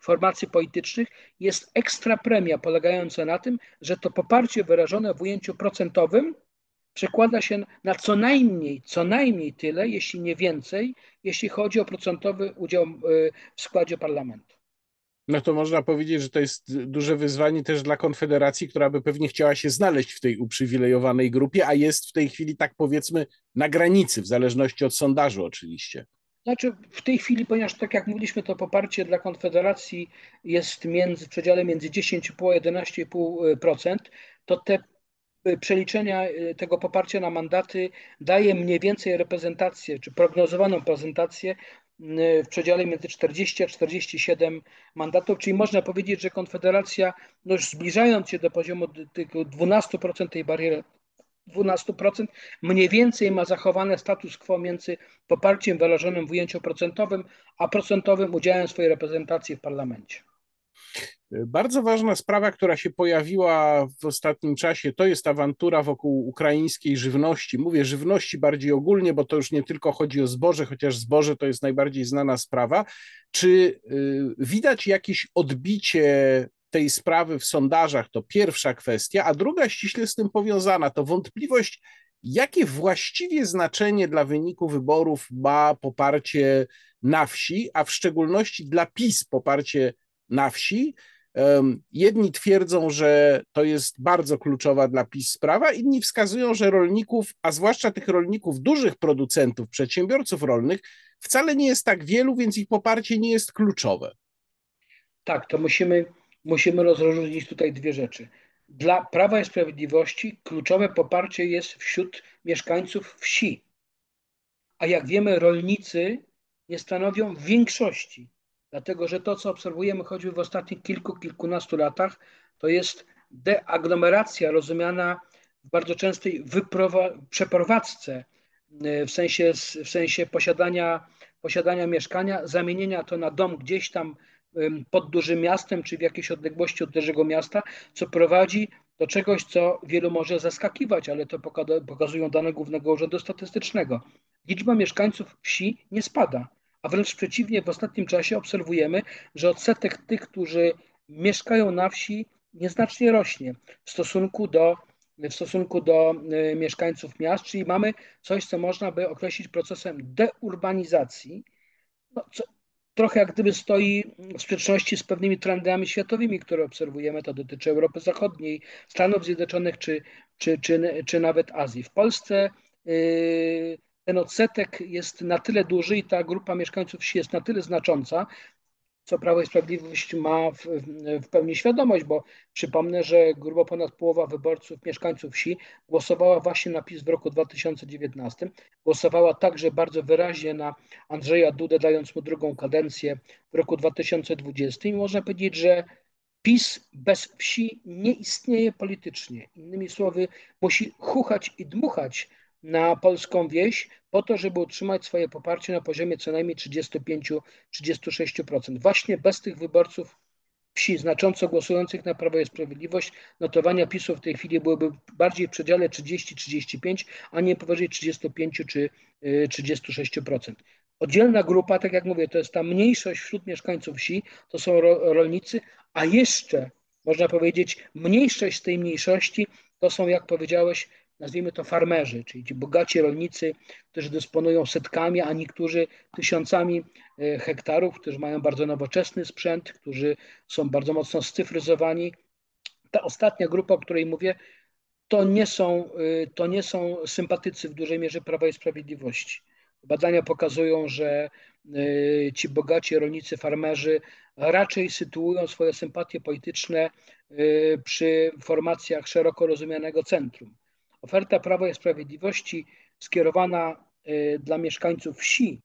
formacji politycznych jest ekstra premia polegająca na tym, że to poparcie wyrażone w ujęciu procentowym przekłada się na co najmniej, co najmniej tyle, jeśli nie więcej, jeśli chodzi o procentowy udział w składzie parlamentu no to można powiedzieć, że to jest duże wyzwanie też dla Konfederacji, która by pewnie chciała się znaleźć w tej uprzywilejowanej grupie, a jest w tej chwili, tak powiedzmy, na granicy, w zależności od sondażu oczywiście. Znaczy w tej chwili, ponieważ tak jak mówiliśmy, to poparcie dla Konfederacji jest między, w przedziale między 10,5 a 11,5%, to te przeliczenia tego poparcia na mandaty daje mniej więcej reprezentację, czy prognozowaną prezentację w przedziale między 40 a 47 mandatów, czyli można powiedzieć, że Konfederacja, no już zbliżając się do poziomu tylko 12% tej bariery 12%, mniej więcej ma zachowany status quo między poparciem wyrażonym w ujęciu procentowym, a procentowym udziałem swojej reprezentacji w parlamencie. Bardzo ważna sprawa, która się pojawiła w ostatnim czasie, to jest awantura wokół ukraińskiej żywności. Mówię żywności bardziej ogólnie, bo to już nie tylko chodzi o zboże, chociaż zboże to jest najbardziej znana sprawa. Czy y, widać jakieś odbicie tej sprawy w sondażach? To pierwsza kwestia, a druga ściśle z tym powiązana to wątpliwość, jakie właściwie znaczenie dla wyniku wyborów ma poparcie na wsi, a w szczególności dla PiS poparcie na wsi. Jedni twierdzą, że to jest bardzo kluczowa dla PiS sprawa, inni wskazują, że rolników, a zwłaszcza tych rolników, dużych producentów, przedsiębiorców rolnych, wcale nie jest tak wielu, więc ich poparcie nie jest kluczowe. Tak, to musimy, musimy rozróżnić tutaj dwie rzeczy. Dla Prawa i Sprawiedliwości kluczowe poparcie jest wśród mieszkańców wsi. A jak wiemy, rolnicy nie stanowią większości Dlatego, że to, co obserwujemy choćby w ostatnich kilku, kilkunastu latach, to jest deaglomeracja rozumiana w bardzo częstej przeprowadzce, e, w sensie, w sensie posiadania, posiadania mieszkania, zamienienia to na dom gdzieś tam pod dużym miastem, czy w jakiejś odległości od dużego miasta, co prowadzi do czegoś, co wielu może zaskakiwać, ale to pokazują dane Głównego Urzędu Statystycznego. Liczba mieszkańców wsi nie spada a wręcz przeciwnie, w ostatnim czasie obserwujemy, że odsetek tych, którzy mieszkają na wsi, nieznacznie rośnie w stosunku do, w stosunku do e, mieszkańców miast, czyli mamy coś, co można by określić procesem deurbanizacji, no, co trochę jak gdyby stoi w sprzeczności z pewnymi trendami światowymi, które obserwujemy. To dotyczy Europy Zachodniej, Stanów Zjednoczonych czy, czy, czy, czy nawet Azji. W Polsce yy, ten odsetek jest na tyle duży i ta grupa mieszkańców wsi jest na tyle znacząca, co Prawo i Sprawiedliwość ma w, w, pełni świadomość, bo przypomnę, że grubo ponad połowa wyborców, mieszkańców wsi głosowała właśnie na PiS w roku 2019. Głosowała także bardzo wyraźnie na Andrzeja Dudę, dając mu drugą kadencję w roku 2020. I można powiedzieć, że PiS bez wsi nie istnieje politycznie. Innymi słowy, musi chuchać i dmuchać na polską wieś po to, żeby utrzymać swoje poparcie na poziomie co najmniej 35-36%. Właśnie bez tych wyborców wsi znacząco głosujących na Prawo i Sprawiedliwość notowania PiSu w tej chwili byłyby bardziej w przedziale 30-35, a nie powyżej 35 czy 36%. Y, Oddzielna grupa, tak jak mówię, to jest ta mniejszość wśród mieszkańców wsi, to są rolnicy, a jeszcze można powiedzieć mniejszość z tej mniejszości to są, jak powiedziałeś, nazwijmy to farmerzy, czyli ci bogaci rolnicy, którzy dysponują setkami, a niektórzy tysiącami e, hektarów, którzy mają bardzo nowoczesny sprzęt, którzy są bardzo mocno scyfryzowani. Ta ostatnia grupa, o której mówię, to nie są, e, to nie są sympatycy w dużej mierze Prawa i Sprawiedliwości. Badania pokazują, że e, ci bogaci rolnicy, farmerzy raczej sytuują swoje sympatie polityczne przy formacjach szeroko rozumianego centrum. Oferta Prawa i Sprawiedliwości skierowana y, dla mieszkańców wsi,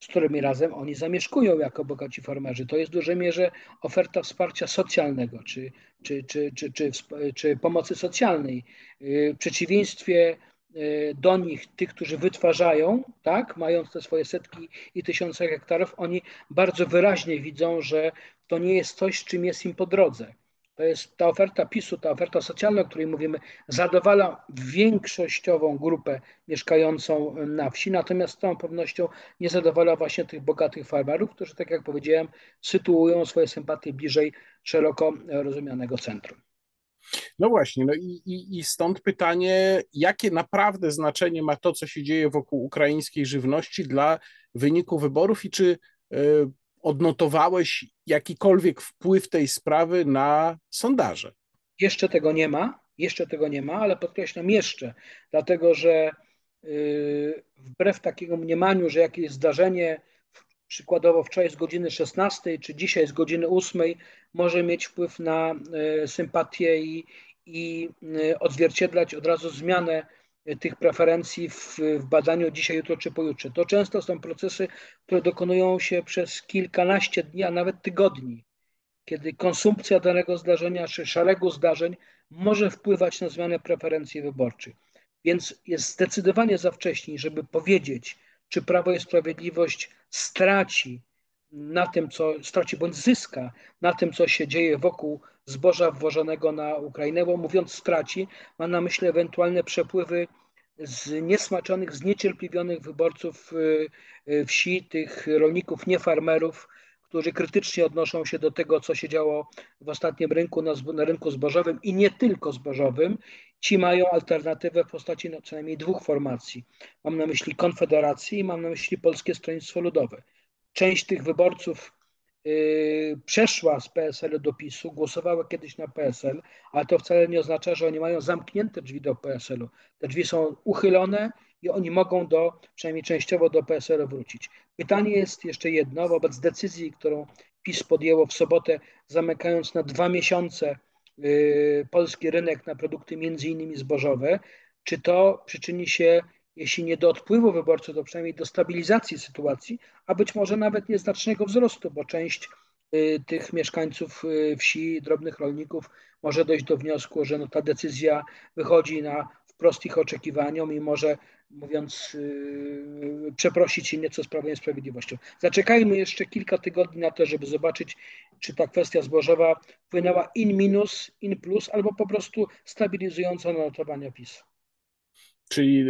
z którymi razem oni zamieszkują jako bogaci farmerzy. To jest w dużej mierze oferta wsparcia socjalnego czy, czy, czy, czy, czy, czy pomocy socjalnej. Y, w przeciwieństwie y, do nich, tych, którzy wytwarzają, tak, mając te swoje setki i tysiące hektarów, oni bardzo wyraźnie widzą, że to nie jest coś, czym jest im po drodze. To jest ta oferta PiSu, ta oferta socjalna, o której mówimy, zadowala większościową grupę mieszkającą na wsi, natomiast z całą pewnością nie zadowala właśnie tych bogatych farmerów, którzy, tak jak powiedziałem, sytuują swoje sympatie bliżej szeroko rozumianego centrum. No właśnie, no i, i, i, stąd pytanie, jakie naprawdę znaczenie ma to, co się dzieje wokół ukraińskiej żywności dla wyniku wyborów i czy y, odnotowałeś jakikolwiek wpływ tej sprawy na sondaże? Jeszcze tego nie ma, jeszcze tego nie ma, ale podkreślam jeszcze, dlatego że yy, wbrew takiemu mniemaniu, że jakieś zdarzenie, przykładowo wczoraj z godziny 16 czy dzisiaj z godziny 8 może mieć wpływ na yy, sympatię i, i odzwierciedlać od razu zmianę tych preferencji w, w, badaniu dzisiaj, jutro czy pojutrze. To często są procesy, które dokonują się przez kilkanaście dni, a nawet tygodni, kiedy konsumpcja danego zdarzenia czy szeregu zdarzeń może wpływać na zmianę preferencji wyborczych. Więc jest zdecydowanie za wcześnie, żeby powiedzieć, czy Prawo i Sprawiedliwość straci na tym, co straci bądź zyska na tym, co się dzieje wokół zboża wwożonego na Ukrainę, bo mówiąc straci, ma na myśli ewentualne przepływy z niesmaczonych, zniecierpliwionych wyborców y, y, wsi, tych rolników, nie farmerów, którzy krytycznie odnoszą się do tego, co się działo w ostatnim rynku, na, na rynku zbożowym i nie tylko zbożowym. Ci mają alternatywę w postaci no, co najmniej dwóch formacji. Mam na myśli Konfederację i mam na myśli Polskie Stronnictwo Ludowe. Część tych wyborców yy, przeszła z PSL do PiSu, głosowała kiedyś na PSL, ale to wcale nie oznacza, że oni mają zamknięte drzwi do PSL-u. Te drzwi są uchylone i oni mogą do, przynajmniej częściowo do PSL wrócić. Pytanie jest jeszcze jedno, wobec decyzji, którą PiS podjęło w sobotę, zamykając na dwa miesiące yy, polski rynek na produkty między innymi zbożowe, czy to przyczyni się, jeśli nie do odpływu wyborców, to przynajmniej do stabilizacji sytuacji, a być może nawet nieznacznego wzrostu, bo część yy, tych mieszkańców yy, wsi, drobnych rolników może dojść do wniosku, że no ta decyzja wychodzi na wprost ich oczekiwaniom i może mówiąc, yy, przeprosić się nieco z Prawem i Sprawiedliwością. Zaczekajmy jeszcze kilka tygodni na to, żeby zobaczyć, czy ta kwestia zbożowa wpłynęła in minus, in plus, albo po prostu stabilizująco na notowania PiS. Czyli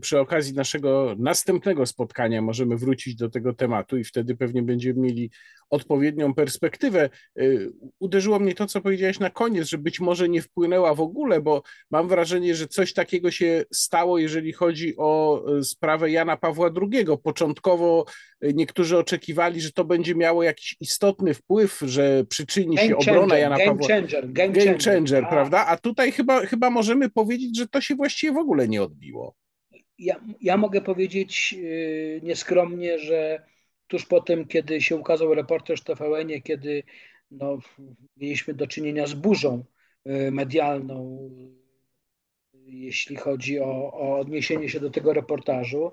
przy okazji naszego następnego spotkania możemy wrócić do tego tematu i wtedy pewnie będziemy mieli odpowiednią perspektywę. Y, uderzyło mnie to, co powiedziałeś na koniec, że być może nie wpłynęła w ogóle, bo mam wrażenie, że coś takiego się stało, jeżeli chodzi o y, sprawę Jana Pawła II. Początkowo y, niektórzy oczekiwali, że to będzie miało jakiś istotny wpływ, że przyczyni się changer, obrona Jana game Pawła. Changer, game, game changer, changer prawda? A tutaj chyba, chyba możemy powiedzieć, że to się właściwie w ogóle nie odbiło. Ja, ja mogę powiedzieć nieskromnie, że tuż po tym, kiedy się ukazał reportaż TVN, kiedy no, mieliśmy do czynienia z burzą y, medialną, jeśli chodzi o, o odniesienie się do tego reportażu,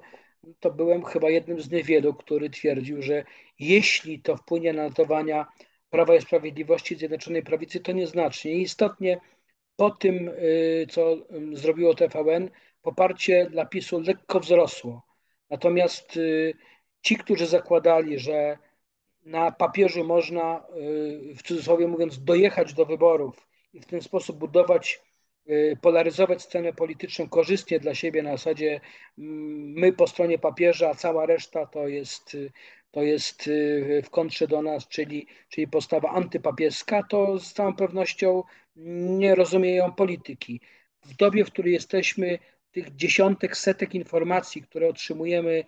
to byłem chyba jednym z niewielu, który twierdził, że jeśli to wpłynie na notowania Prawa i Sprawiedliwości Zjednoczonej Prawicy, to nieznacznie. I istotnie po tym, y, co zrobiło TVN, poparcie dla PiSu lekko wzrosło. Natomiast y, ci, którzy zakładali, że na papierze można, y, w cudzysłowie mówiąc, dojechać do wyborów i w ten sposób budować, y, polaryzować scenę polityczną korzystnie dla siebie na zasadzie mm, my po stronie papieża, a cała reszta to jest, to jest w kontrze do nas, czyli, czyli postawa antypapieska, to z całą pewnością nie rozumieją polityki. W dobie, w której jesteśmy, tych dziesiątek, setek informacji, które otrzymujemy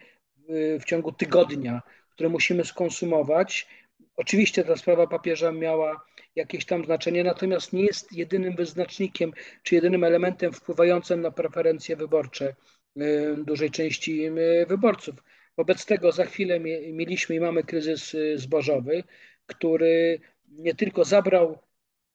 w ciągu tygodnia, które musimy skonsumować. Oczywiście ta sprawa papieża miała jakieś tam znaczenie, natomiast nie jest jedynym wyznacznikiem czy jedynym elementem wpływającym na preferencje wyborcze y, dużej części y, wyborców. Wobec tego za chwilę mieliśmy i mamy kryzys y, zbożowy, który nie tylko zabrał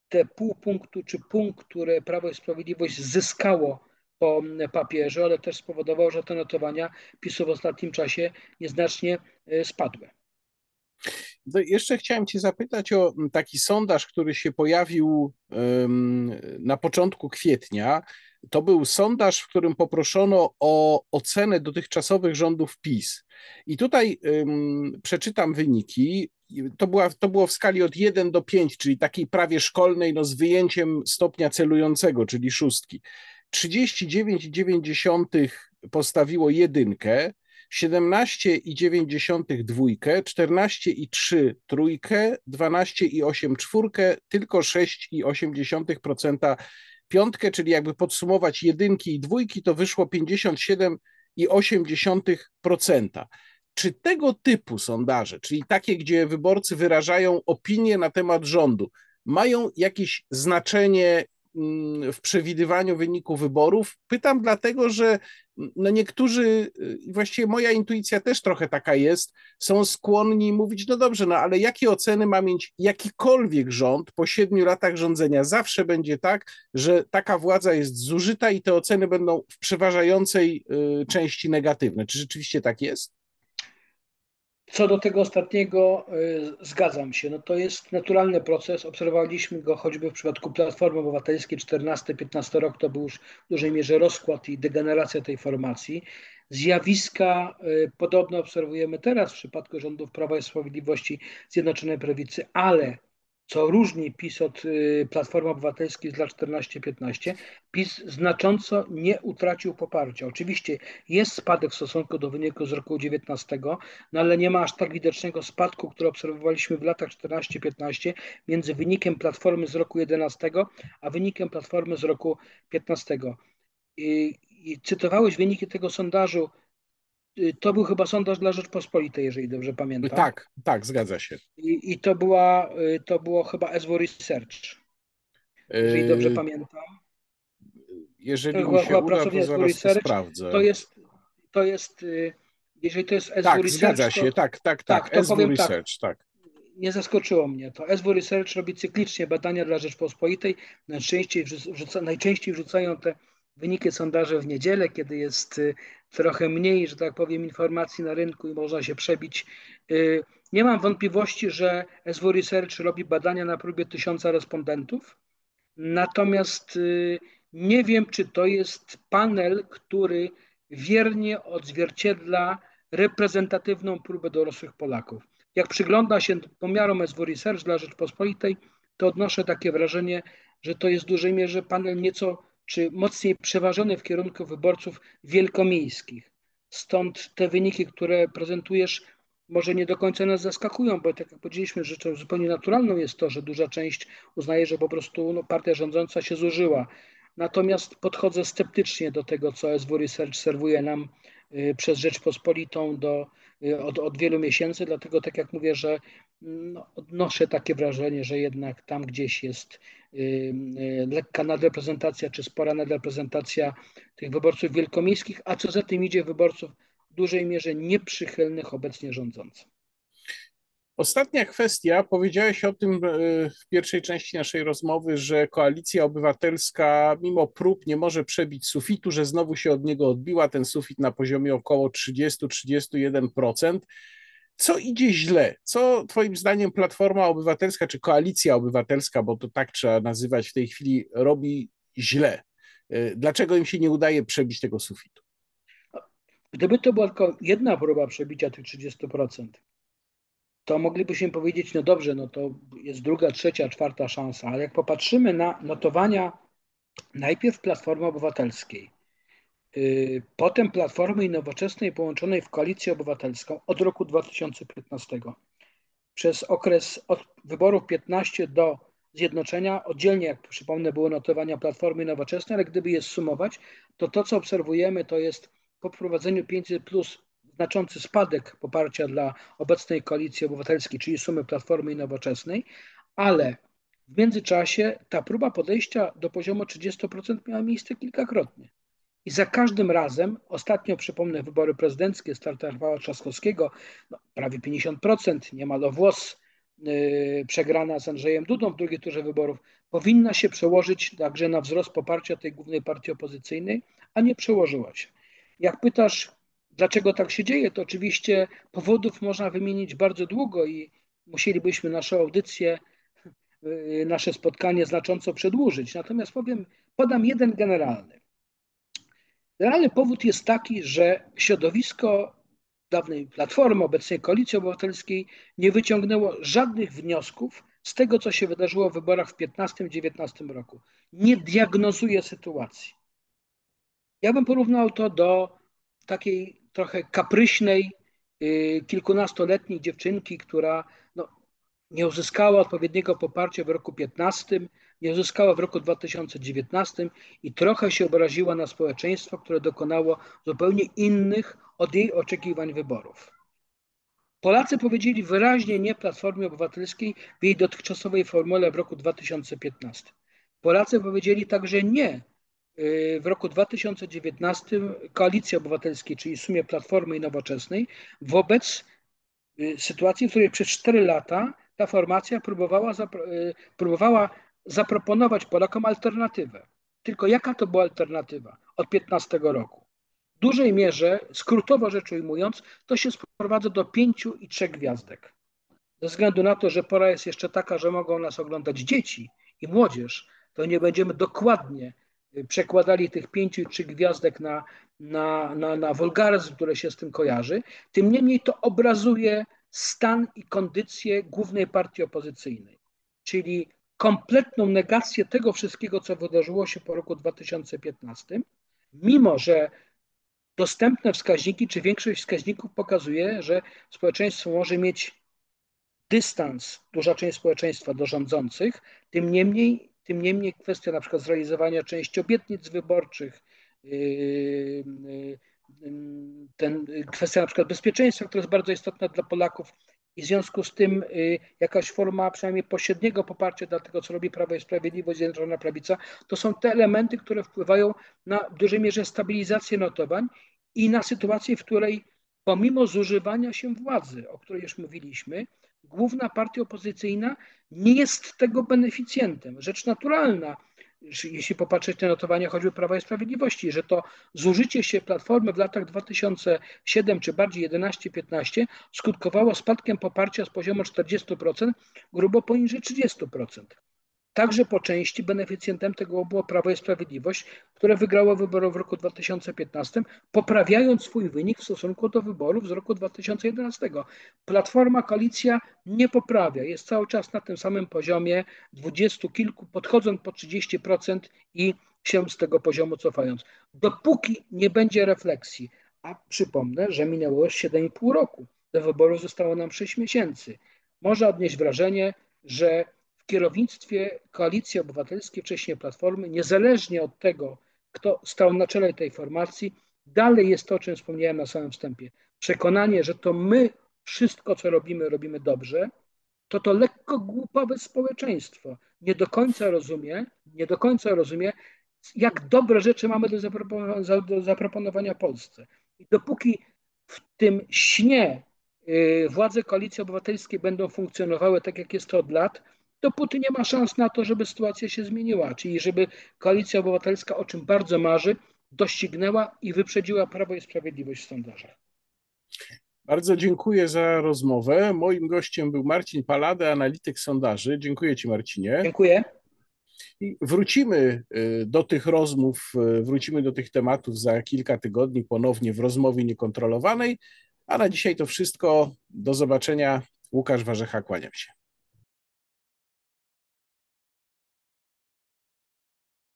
te pół punktu czy punkt, które Prawo i Sprawiedliwość zyskało po papierze, ale też spowodował, że te notowania PiSu w ostatnim czasie nieznacznie e, spadły. Jeszcze chciałem Cię zapytać o taki sondaż, który się pojawił na początku kwietnia. To był sondaż, w którym poproszono o ocenę dotychczasowych rządów PiS. I tutaj przeczytam wyniki. To, była, to było w skali od 1 do 5, czyli takiej prawie szkolnej, no z wyjęciem stopnia celującego, czyli szóstki. 39,9 postawiło jedynkę, 17,9 dwójkę, 14,3 trójkę, 12,8 czwórkę, tylko 6,8% piątkę, czyli jakby podsumować jedynki i dwójki, to wyszło 57,8%. Czy tego typu sondaże, czyli takie, gdzie wyborcy wyrażają opinię na temat rządu, mają jakieś znaczenie w przewidywaniu wyniku wyborów. Pytam dlatego, że no niektórzy, właściwie moja intuicja też trochę taka jest, są skłonni mówić, no dobrze, no ale jakie oceny ma mieć jakikolwiek rząd po siedmiu latach rządzenia? Zawsze będzie tak, że taka władza jest zużyta i te oceny będą w przeważającej y, części negatywne. Czy rzeczywiście tak jest? Co do tego ostatniego, y, zgadzam się. No to jest naturalny proces. Obserwowaliśmy go choćby w przypadku Platformy Obywatelskiej 14-15 rok, to był już w dużej mierze rozkład i degeneracja tej formacji. Zjawiska y, podobne obserwujemy teraz w przypadku rządów Prawa i Sprawiedliwości Zjednoczonej Prawicy, ale co różni PiS od y, Platformy Obywatelskiej z lat 14-15, PiS znacząco nie utracił poparcia. Oczywiście jest spadek w stosunku do wyniku z roku 19, no ale nie ma aż tak widocznego spadku, który obserwowaliśmy w latach 14-15 między wynikiem Platformy z roku 11, a wynikiem Platformy z roku 15. I, i cytowałeś wyniki tego sondażu to był chyba sondaż dla Rzeczpospolitej, jeżeli dobrze pamiętam. Tak, tak, zgadza się. I, i to, była, y, to było chyba SW Research, jeżeli yy... dobrze pamiętam. Jeżeli to mi się uda, to zaraz Research, sprawdzę. To jest, to jest, y, jeżeli to jest SW tak, Research... zgadza się, to, tak, tak, tak, tak to SW powiem tak, Research, tak. tak. Nie zaskoczyło mnie to. SW Research robi cyklicznie badania dla Rzeczpospolitej. Najczęściej, wrzuca, najczęściej wrzucają te wyniki sondaży w niedzielę, kiedy jest y, trochę mniej, że tak powiem, informacji na rynku i można się przebić. Y, nie mam wątpliwości, że SW Research robi badania na próbie tysiąca respondentów, natomiast y, nie wiem, czy to jest panel, który wiernie odzwierciedla reprezentatywną próbę dorosłych Polaków. Jak przygląda się pomiarom SW Research dla Rzeczpospolitej, to odnoszę takie wrażenie, że to jest w dużej mierze panel nieco czy mocniej przeważony w kierunku wyborców wielkomiejskich. Stąd te wyniki, które prezentujesz, może nie do końca nas zaskakują, bo tak jak powiedzieliśmy, rzeczą zupełnie naturalną jest to, że duża część uznaje, że po prostu no, partia rządząca się zużyła. Natomiast podchodzę sceptycznie do tego, co SW Research serwuje nam y, przez Rzeczpospolitą do, y, od, od wielu miesięcy, dlatego tak jak mówię, że no, odnoszę takie wrażenie, że jednak tam gdzieś jest lekka nadreprezentacja czy spora nadreprezentacja tych wyborców wielkomiejskich, a co za tym idzie wyborców w dużej mierze nieprzychylnych obecnie rządzącym. Ostatnia kwestia. Powiedziałeś o tym y, w pierwszej części naszej rozmowy, że koalicja obywatelska, mimo prób, nie może przebić sufitu, że znowu się od niego odbiła ten sufit na poziomie około 30-31% co idzie źle? Co Twoim zdaniem Platforma Obywatelska czy Koalicja Obywatelska, bo to tak trzeba nazywać w tej chwili, robi źle? Y, dlaczego im się nie udaje przebić tego sufitu? Gdyby to była tylko jedna próba przebicia tych 30%, to moglibyśmy powiedzieć, no dobrze, no to jest druga, trzecia, czwarta szansa, ale jak popatrzymy na notowania najpierw Platformy Obywatelskiej, potem Platformy Nowoczesnej połączonej w Koalicję Obywatelską od roku 2015. Przez okres od wyborów 15 do zjednoczenia, oddzielnie, jak przypomnę, były notowania Platformy Nowoczesnej, ale gdyby je sumować, to to, co obserwujemy, to jest po wprowadzeniu 500 plus znaczący spadek poparcia dla obecnej Koalicji Obywatelskiej, czyli sumy Platformy Nowoczesnej, ale w międzyczasie ta próba podejścia do poziomu 30% miała miejsce kilkakrotnie. I za każdym razem, ostatnio przypomnę wybory prezydenckie Startowała Trzaskowskiego, no, prawie 50%, niemal o włos yy, przegrana z Andrzejem Dudą w drugiej turze wyborów, powinna się przełożyć także na wzrost poparcia tej głównej partii opozycyjnej, a nie przełożyła się. Jak pytasz, dlaczego tak się dzieje, to oczywiście powodów można wymienić bardzo długo i musielibyśmy naszą audycję, yy, nasze spotkanie znacząco przedłużyć. Natomiast powiem, podam jeden generalny. Generalny powód jest taki, że środowisko dawnej Platformy, obecnej Koalicji Obywatelskiej nie wyciągnęło żadnych wniosków z tego, co się wydarzyło w wyborach w 2015-2019 roku. Nie diagnozuje sytuacji. Ja bym porównał to do takiej trochę kapryśnej, yy, kilkunastoletniej dziewczynki, która no, nie uzyskała odpowiedniego poparcia w roku 15, nie uzyskała w roku 2019 i trochę się obraziła na społeczeństwo, które dokonało zupełnie innych od jej oczekiwań wyborów. Polacy powiedzieli wyraźnie nie Platformie Obywatelskiej w jej dotychczasowej formule w roku 2015. Polacy powiedzieli także nie. W roku 2019 Koalicji Obywatelskiej, czyli w sumie Platformy i Nowoczesnej, wobec sytuacji, w której przez 4 lata ta formacja próbowała, próbowała zaproponować Polakom alternatywę. Tylko jaka to była alternatywa od 15 roku? W dużej mierze, skrótowo rzecz ujmując, to się sprowadza do pięciu i trzech gwiazdek. Ze względu na to, że pora jest jeszcze taka, że mogą nas oglądać dzieci i młodzież, to nie będziemy dokładnie y, przekładali tych pięciu i trzech gwiazdek na, na, na, na wulgaryzm, który się z tym kojarzy. Tym niemniej to obrazuje stan i kondycję głównej partii opozycyjnej, czyli kompletną negację tego wszystkiego, co wydarzyło się po roku 2015, mimo że dostępne wskaźniki, czy większość wskaźników pokazuje, że społeczeństwo może mieć dystans, duża część społeczeństwa do rządzących, tym niemniej, tym niemniej kwestia na przykład zrealizowania części obietnic wyborczych, yy, yy, ten, kwestia na przykład bezpieczeństwa, która jest bardzo istotna dla Polaków i w związku z tym yy, jakaś forma przynajmniej pośredniego poparcia dla tego, co robi Prawo i Sprawiedliwość, Zjednoczona Prawica, to są te elementy, które wpływają na w dużej mierze stabilizację notowań i na sytuację, w której pomimo zużywania się władzy, o której już mówiliśmy, główna partia opozycyjna nie jest tego beneficjentem. Rzecz naturalna, jeśli popatrzeć na notowania choćby Prawa i Sprawiedliwości, że to zużycie się Platformy w latach 2007 czy bardziej 11-15 skutkowało spadkiem poparcia z poziomu 40% grubo poniżej 30%. Także po części beneficjentem tego było Prawo i Sprawiedliwość, które wygrało wybory w roku 2015, poprawiając swój wynik w stosunku do wyborów z roku 2011. Platforma, koalicja nie poprawia, jest cały czas na tym samym poziomie dwudziestu kilku, podchodząc po 30% i się z tego poziomu cofając. Dopóki nie będzie refleksji, a przypomnę, że minęło już 7,5 roku, do wyborów zostało nam 6 miesięcy, można odnieść wrażenie, że kierownictwie Koalicji Obywatelskiej, wcześniej Platformy, niezależnie od tego, kto stał na czele tej formacji, dalej jest to, o czym wspomniałem na samym wstępie. Przekonanie, że to my wszystko, co robimy, robimy dobrze, to to lekko głupawe społeczeństwo nie do końca rozumie, nie do końca rozumie, jak dobre rzeczy mamy do zaproponowania, do zaproponowania Polsce. I dopóki w tym śnie y, władze Koalicji Obywatelskiej będą funkcjonowały tak, jak jest to od lat, dopóty nie ma szans na to, żeby sytuacja się zmieniła, czyli żeby Koalicja Obywatelska, o czym bardzo marzy, doścignęła i wyprzedziła Prawo i Sprawiedliwość w sondażach. Bardzo dziękuję za rozmowę. Moim gościem był Marcin Palade, analityk sondaży. Dziękuję Ci, Marcinie. Dziękuję. I wrócimy y, do tych rozmów, y, wrócimy do tych tematów za kilka tygodni ponownie w rozmowie niekontrolowanej. A na dzisiaj to wszystko. Do zobaczenia. Łukasz Warzecha, kłaniam się.